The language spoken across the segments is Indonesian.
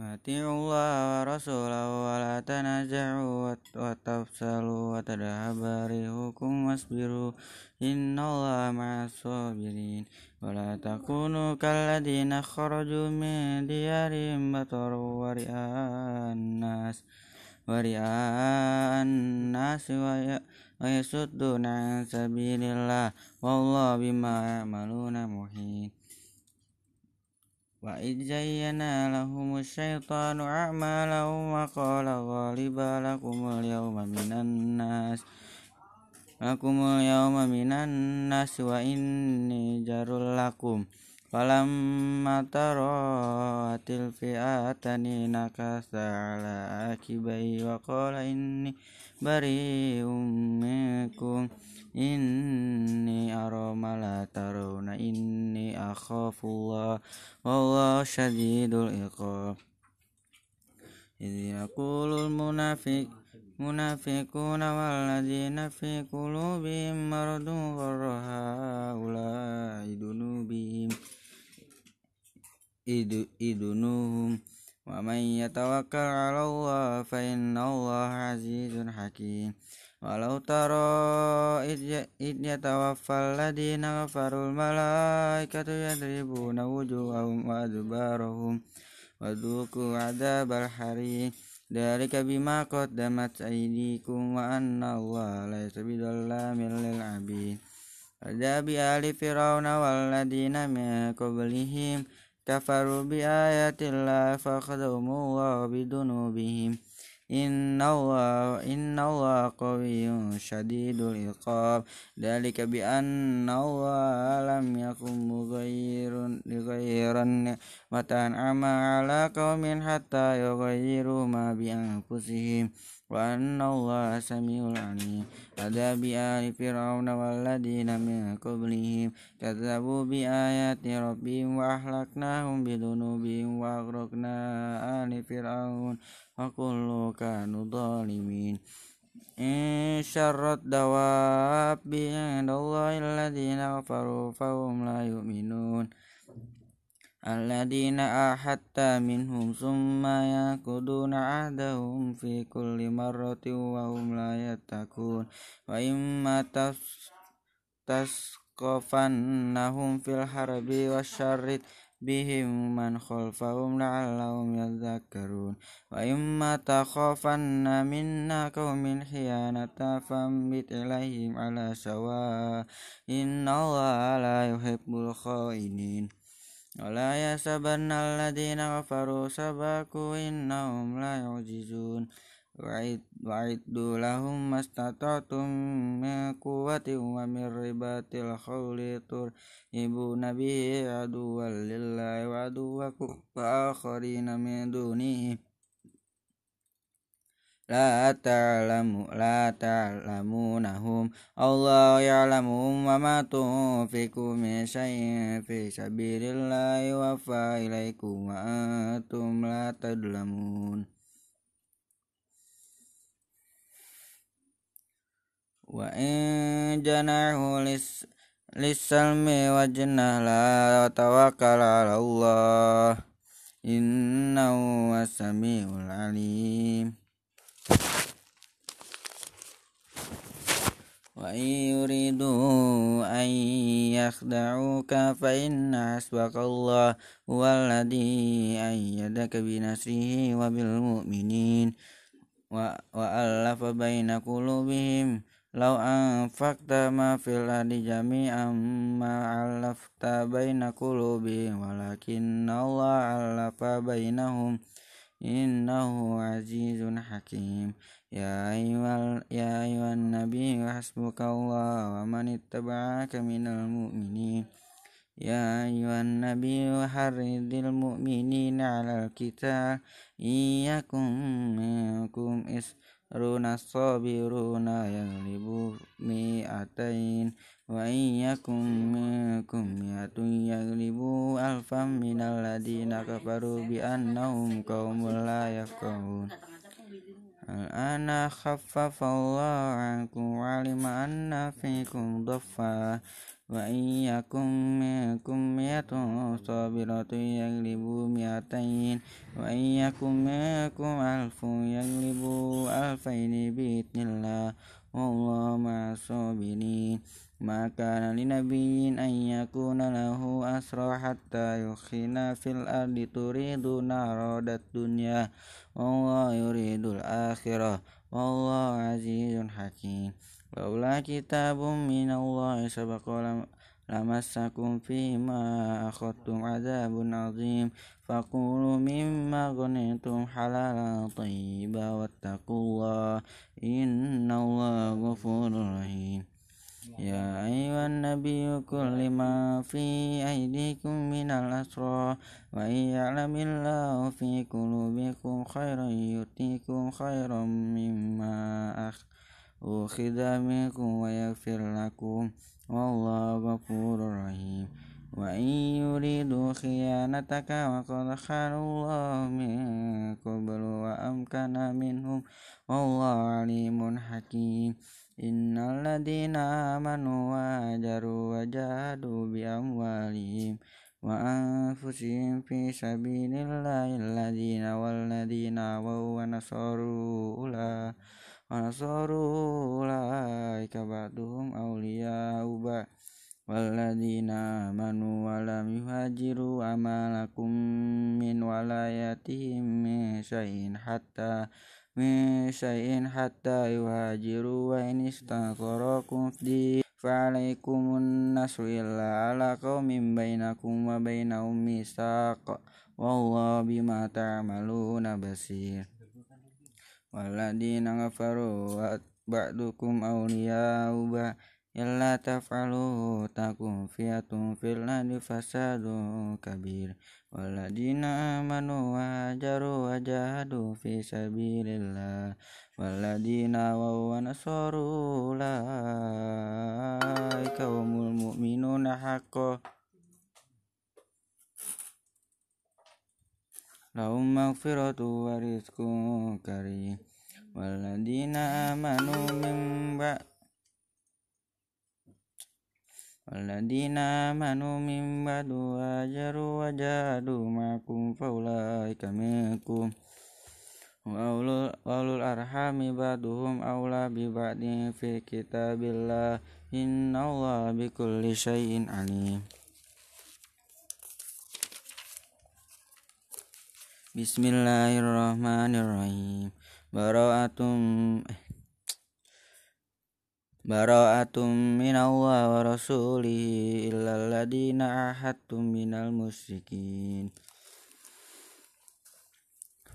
أطيعوا الله ورسوله ولا تنازعوا وتفشلوا وتذهب ريحكم واصبروا إن الله مع الصابرين ولا تكونوا كالذين خرجوا من ديارهم بطروا ورئاء الناس ورئاء الناس ويصدون عن سبيل الله والله بما يعملون محيط وإذ زين لهم الشيطان أعمالهم وقال غالبا لكم اليوم من الناس لكم اليوم من الناس وإني جار لكم فلما ترات الفئتان نكث على عاقبيه وقال إني بريء منكم إني أرى ما لا ترون إني أخاف الله والله شديد العقاب إذ يقول المنافق منافقون والذين في قلوبهم مرض غر هؤلاء ذنوبهم إذنوهم ومن يتوكل على الله فإن الله عزيز حكيم Walau taro idnya tawafal ladina kafarul malaikatu yadribuna wujuhahum wa adbarahum wa dhuku adzabal dari kabima kot damat aydikum wa anna Allah laysa bidhallamin lil abid. Adabi ali fir'auna wal ladina min qablihim. Kafaru bi ayatillah fakhadhumu wa bidunubihim إن الله إن الله قوي شديد العقاب. ذلك بأن الله لم يكن مغير لغير نعمة أنعم على قوم حتى يغيروا ما بأنفسهم. وأن الله سميع عليم. عذاب آل فرعون والذين من قبلهم. كذبوا بآيات ربهم وأهلكناهم بذنوبهم وأغرقنا آل فرعون وكل كانوا ظالمين. إن شر الدواب عند الله الذين كفروا فهم لا يؤمنون. الذين أحدت منهم ثم ينقضون عهدهم في كل مرة وهم لا يتقون وإما تسقفنهم في الحرب والشر بهم من خلفهم لعلهم يذكرون وإما تخافن منا قوم خيانة فانبت إليهم على سواء إن الله لا يحب الخائنين ولا يحسبن الذين كفروا سبقوا إنهم لا يعجزون. وأعدوا لهم ما استطعتم من قوة ومن رباط الخول ترهبون به عدوا لله وعدوكم وآخرين من دونه. لا تعلم لا تعلمونهم. الله يعلمهم وما تنفقوا من شيء في سبيل الله يوفى إليكم وأنتم لا تظلمون. وإن جنحوا للسلم وجنه لا توكل على الله إنه هو السميع العليم. وإن يريدوا أن يخدعوك فإن حسبك الله هو الذي أيدك بنصره وبالمؤمنين وألف بين قلوبهم لو أنفقت ما في الأرض جميعا ما ألفت بين قلوبهم ولكن الله ألف بينهم إنه عزيز حكيم. يا أيها, يا أيها النبي حسبك الله ومن اتبعك من المؤمنين. يا أيها النبي حرد المؤمنين على الكتاب إن يكن منكم إسر رون الصابرون يغلبوا مئتين. وإن يكن منكم مئة يغلبوا ألفا من الذين كفروا بأنهم قوم لا يفقهون. الآن خفف الله عنكم وعلم أن فيكم ضفا. وإن يكن منكم مئة صابرة يغلبوا مئتين. وإن يكن منكم ألف يغلبوا ألفين بإذن الله. والله مع الصابرين. ما كان لنبي أن يكون له أسرى حتى يخين في الأرض تريدون عرض الدنيا والله يريد الآخرة والله عزيز حكيم. لولا كتاب من الله سبق لمسكم فيما أخذتم عذاب عظيم. فقولوا مما غنيتم حلالا طيبا واتقوا الله إن الله غفور رحيم. يا أيها النبي كل ما في أيديكم من الأسرى وإن يعلم الله في قلوبكم خيرا يؤتيكم خيرا مما أخذ منكم ويغفر لكم والله غفور رحيم. وإن يريدوا خيانتك وقد خانوا الله من قبل وأمكن منهم والله عليم حكيم. Innaladzina amanu wa ajaru wa jahadu bi amwalihim wa anfusihim fi sabilillahi alladzina waladina wa nasaru ula wa nasaru ulaika ba'duhum awliya uba. Waladina amanu wa lam yuhajiru amalakum min walayatihim min hatta من شيء حتى يهاجروا وإن استنصركم في فعليكم النصر إلا على قوم بينكم وبينهم ميثاق والله بما تعملون بصير والذين كفروا بعضكم أولياء بعض إلا تفعلوا تكن فئة في الأرض فساد كبير Waladina amanu wajaru wajahadu fi sabilillah. Waladina wa nasaru Kau umul mu'minuna haqqo. Lahum maghfiratu wa karim. Waladina amanu min والذين آمنوا من بعد وهاجروا وجاهدوا معكم فأولئك منكم وأولو الأرحام بعضهم أولى ببعض في كتاب الله إن الله بكل شيء عليم بسم الله الرحمن الرحيم براءة Bara'atum minallah wa rasulihi illal ladina ahadtum minal musyrikin.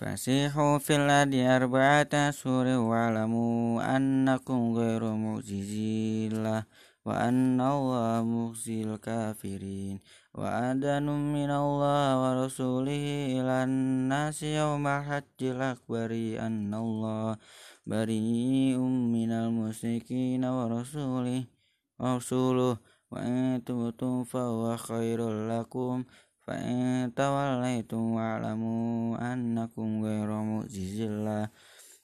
Fasihu fil ladhi arba'ata suri wa'lamu annakum ghairu mu'jizillah wa anna Allah kafirin. وأذن من الله ورسوله إلى الناس يوم الحج الأكبر أن الله بريء من المشركين ورسوله ورسوله وإن تبتم فهو خير لكم فإن توليتم واعلموا أنكم غير معجز الله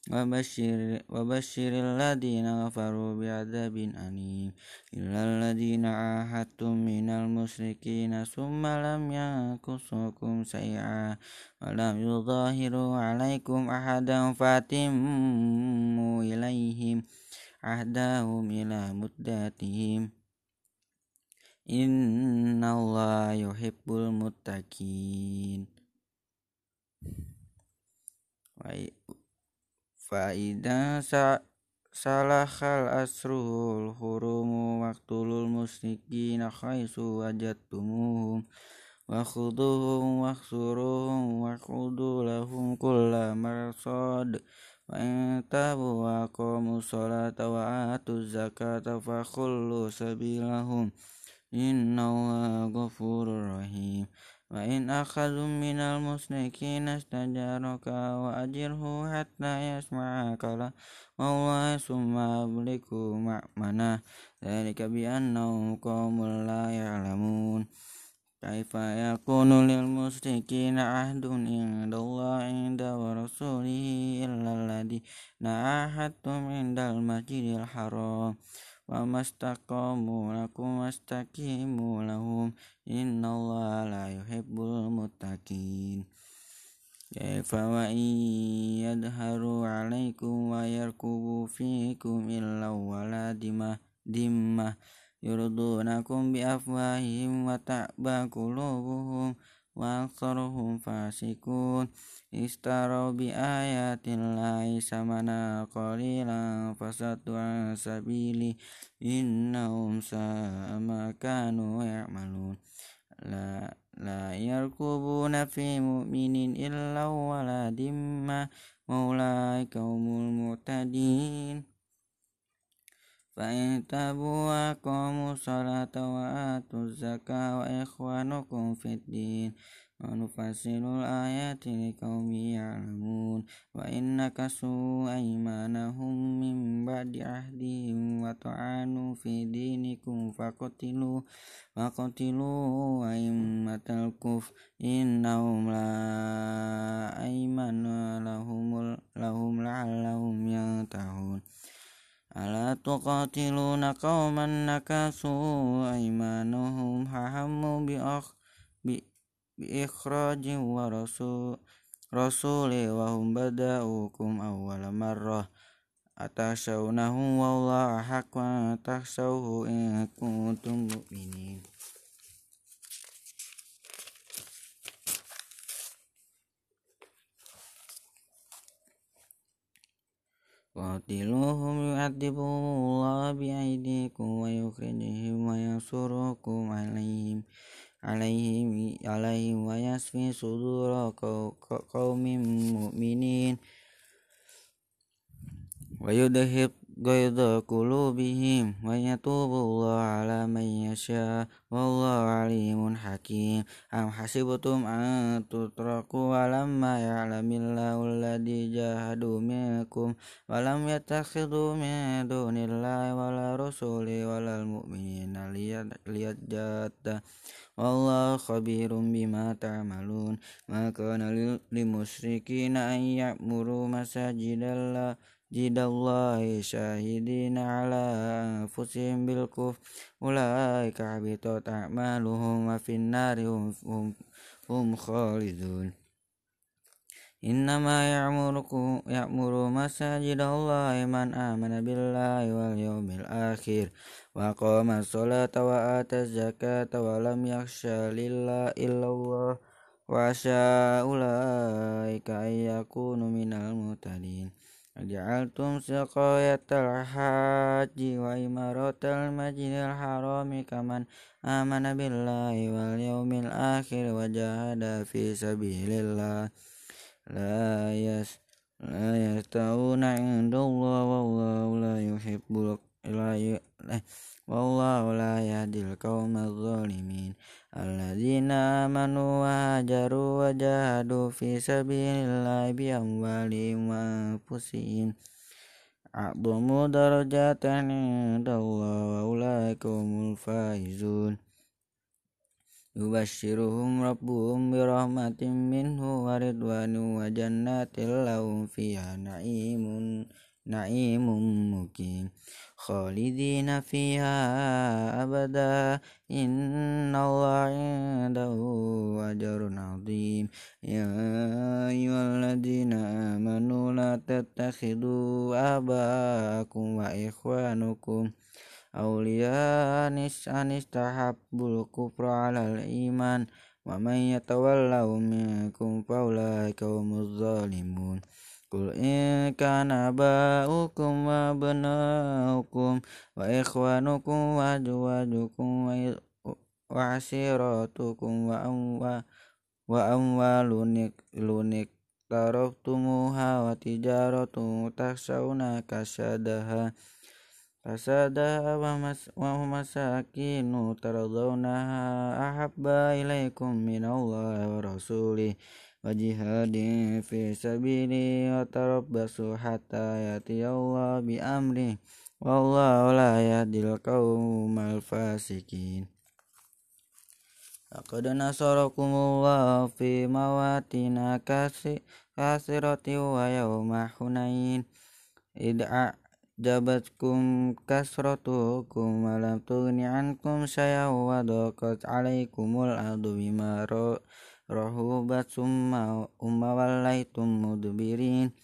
وبشر, وبشر الذين غفروا بعذاب أليم. إلا الذين عاهدتم من المشركين ثم لم ينقصوكم شيئا ولم يظاهروا عليكم أحدا فأتموا إليهم عهدهم إلى مدتهم. إن الله يحب المتقين. faida sa salah hal asrul hurumu waqtulul musrikina khaisu wajattumuhum wa khuduhum wa waksurum wakudulahum kulla marsad. Wa intabu wakomu wa wa atu zakata fa khullu sabilahum. Innahu ghafurur rahim. وإن أخذ من المشركين استجارك وأجره حتى يسمع كلام الله ثم أبلغه مأمنه. ذلك بأنهم قوم لا يعلمون. كيف يكون للمشركين عهد عند الله عند ورسوله إلا الذين عاهدتم عند المسجد الحرام؟ وما استقاموا لكم واستقيموا لهم إن الله لا يحب المتقين كيف وإن يظهروا عليكم ويركبوا فيكم إلا ولا دمة يرضونكم بأفواههم وتأبى قلوبهم وأكثرهم فاسقون اشتروا بآيات الله ثمنا قليلا فصدوا عن سبيله إنهم ساء ما كانوا يعملون. لا, لا يركبون في مؤمن إلا ولا ذمة أولئك هم المعتدين فإن تابوا وأقاموا الصلاة وآتوا الزكاة وإخوانكم في الدين. ونفصل الآيات لقوم يعلمون وإن نكثوا أيمانهم من بعد عهدهم وطعنوا في دينكم فقتلوا فقتلوا أئمة الكفر إنهم لا أيمان لهم, لهم لعلهم ينتهون ألا تقاتلون قوما نكثوا أيمانهم هموا بأخ biikhrajin wa rasul rasuli wa hum bada'ukum awwal marrah. Atashawnahu wa Allah haqqa tahsawhu in kuntum mu'minin. Qatiluhum yu'adibuhumullah bi'aidikum wa yukhrijihim wa yansurukum alaihim alaihim alaihim wa yasfi kau qaumin mu'minin. Wa yudhib غيظ قلوبهم ويتوب الله على من يشاء والله عليم حكيم أم حسبتم أن تتركوا ولما يعلم الله الذي جاهدوا منكم ولم يتخذوا من دون الله ولا رسوله ولا المؤمنين ليجاد والله خبير بما تعملون ما كان للمشركين أن يأمروا مساجد الله جد الله شاهدين على أنفسهم بالكفر أولئك حبطت أعمالهم وفي النار هم, هم, خالدون إنما يعمركم يأمر مساجد الله من آمن بالله واليوم الآخر وقام الصلاة وآتى الزكاة ولم يخشى لله إلا الله وعسى أولئك أن يكونوا من المهتدين Ja'altum siqayatal haji wa imaratal masjidil harami kaman amanabil billahi wal yaumil akhir wajah dafi fi sabilillah la yas la yastauna indallahi wa la yuhibbul la Wallahu la yahdil qaumadh dhalimin alladzina amanu wa hajaru wa jahadu fi sabilillahi bi amwalihim wa anfusihim. A'dhamu darajatan indallahi wa ulaika faizun. Yubashiruhum rabbuhum birahmatin minhu wa ridwanu wa jannatin lahum fiha na'imun na'imun mukim خالدين فيها أبدا. إن الله عنده أجر عظيم. يا أيها الذين آمنوا لا تتخذوا آباءكم وإخوانكم أولياء أن استحبوا الكفر على الإيمان. ومن يتولوا منكم فأولئك هم الظالمون. Kul in kana ba'ukum wa banaukum wa ikhwanukum wa juwajukum wa asiratukum wa amwa wa amwalunik lunik taraftumuha wa tijaratun taksauna kasadaha kasadaha wa, mas, wa masakinu taradawnaha ahabba ilaikum minallahi wa rasulih وجهاد في سبيله وتربصوا حتى يأتي الله بأمره والله لا يهدي القوم الفاسقين لقد نصركم الله في مواطن كثيرة ويوم حنين إذ jabatkum kasratukum walam tughni ankum syai'an wa daqat 'alaikumul ardu bima rahubat summa umma wallaitum mudbirin.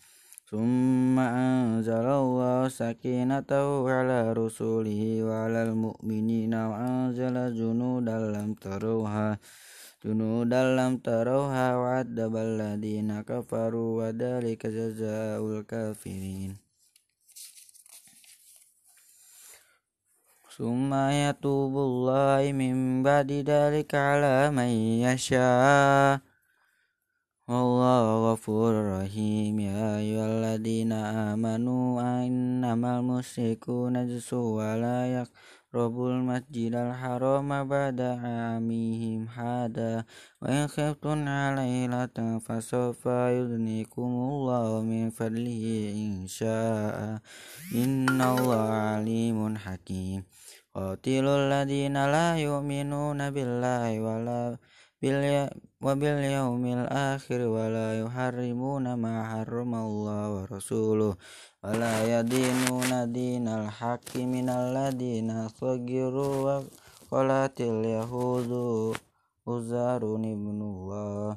Summa anzalallahu sakinatahu ala rusulihi wa ala al-mu'minina wa anzala junudan lam tarawha. Junudan lam tarawha wa adabal ladina kafaru wa ثم يتوب الله من بعد ذلك على من يشاء والله غفور رحيم يا أيها الذين آمنوا إنما المشركون نجس ولا يقربوا المسجد الحرام بعد عامهم هذا وإن خفتم عليلة فسوف يغنيكم الله من فضله إن شاء إن الله عليم حكيم qatilul ladina la yu'minuna billahi wala bil wa bil yaumil akhir wa la yuharrimuna ma harramallahu wa rasuluhu wa la yadinuna dinal haqqi minal ladina sagiru wa qalatil yahudu uzarun ibnullah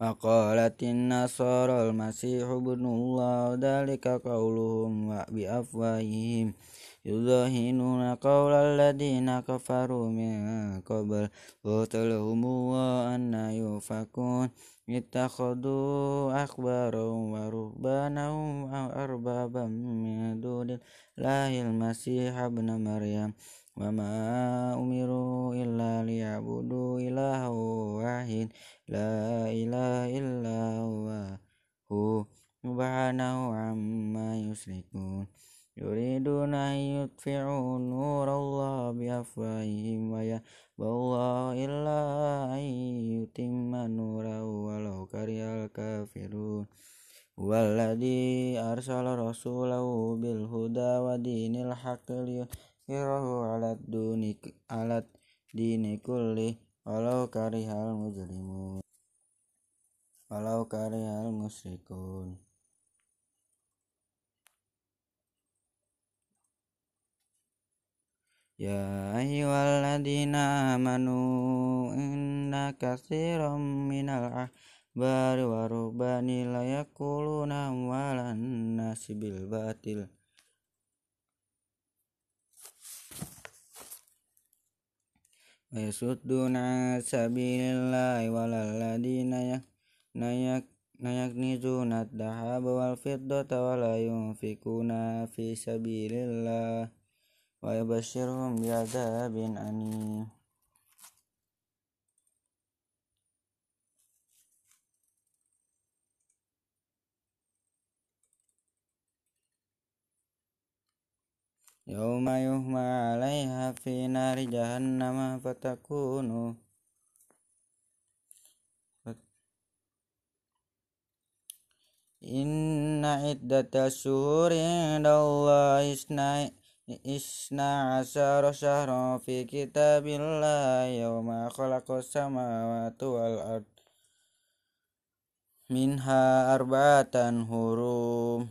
وقالت النصارى المسيح ابن الله ذلك قولهم بأفواههم يضاهنون قول الذين كفروا من قبل قتلهم الله أن يؤفكون. اتخذوا أخبارهم ورهبانهم أربابا من دون الله المسيح ابن مريم. وما أمروا إلا ليعبدوا إله واحد لا إله إلا هو هو سبحانه عما يشركون يريدون أن يطفئوا نور الله بأفواههم ويأبى الله إلا أن يتم نوره ولو كره الكافرون هو الذي أرسل رسوله بالهدى ودين الحق yarahu alat dunik alat dini kulli walau karihal muslimu walau karihal musrikun Ya ayyuhalladzina amanu inna katsiran minal ahbari warubani la yaquluna amwalan batil. ويصدون عن سبيل الله والذين يكنزون الذهب والفضة ولا ينفقون في سبيل الله ويبشرهم بعذاب أليم. يوم يهمى عليها في نار جهنم فتكون إن عدة الشهور عند الله إثنا عشر شهرا في كتاب الله يوم خلق السماوات والأرض منها أربعة هروم